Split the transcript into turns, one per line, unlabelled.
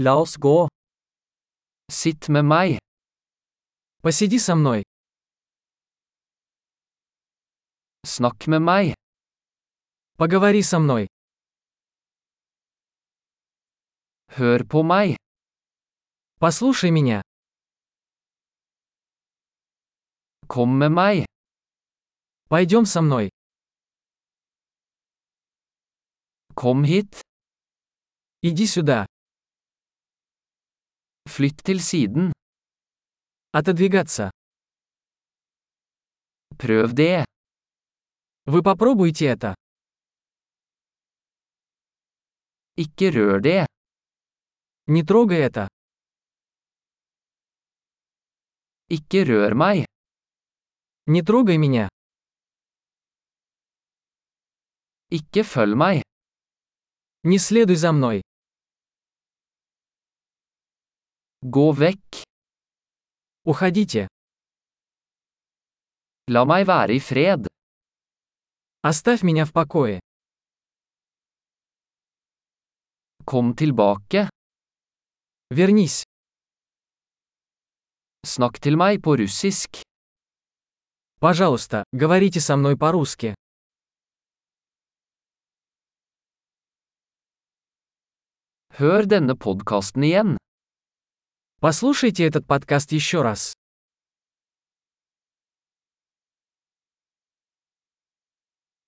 La oss gå.
Sitt med meg.
Посиди со мной.
Snakk med meg.
Поговори со мной.
Hør på meg.
Послушай меня.
Kom med meg.
Пойдем со мной.
Kom hit.
Иди сюда.
Flytt til siden.
Отодвигаться.
Prøv det.
Вы попробуйте это.
Ikke rør det.
Не трогай это.
Ikke rør meg.
Не трогай меня.
Ikke følg meg.
Не следуй за мной.
Gå vekk.
Уходите.
La meg være i fred.
Оставь меня в покое.
Kom tilbake.
Вернись.
Snakk til meg på russisk.
Пожалуйста, говорите со мной по-русски.
Hør denne podkasten igjen.
Послушайте этот подкаст еще раз.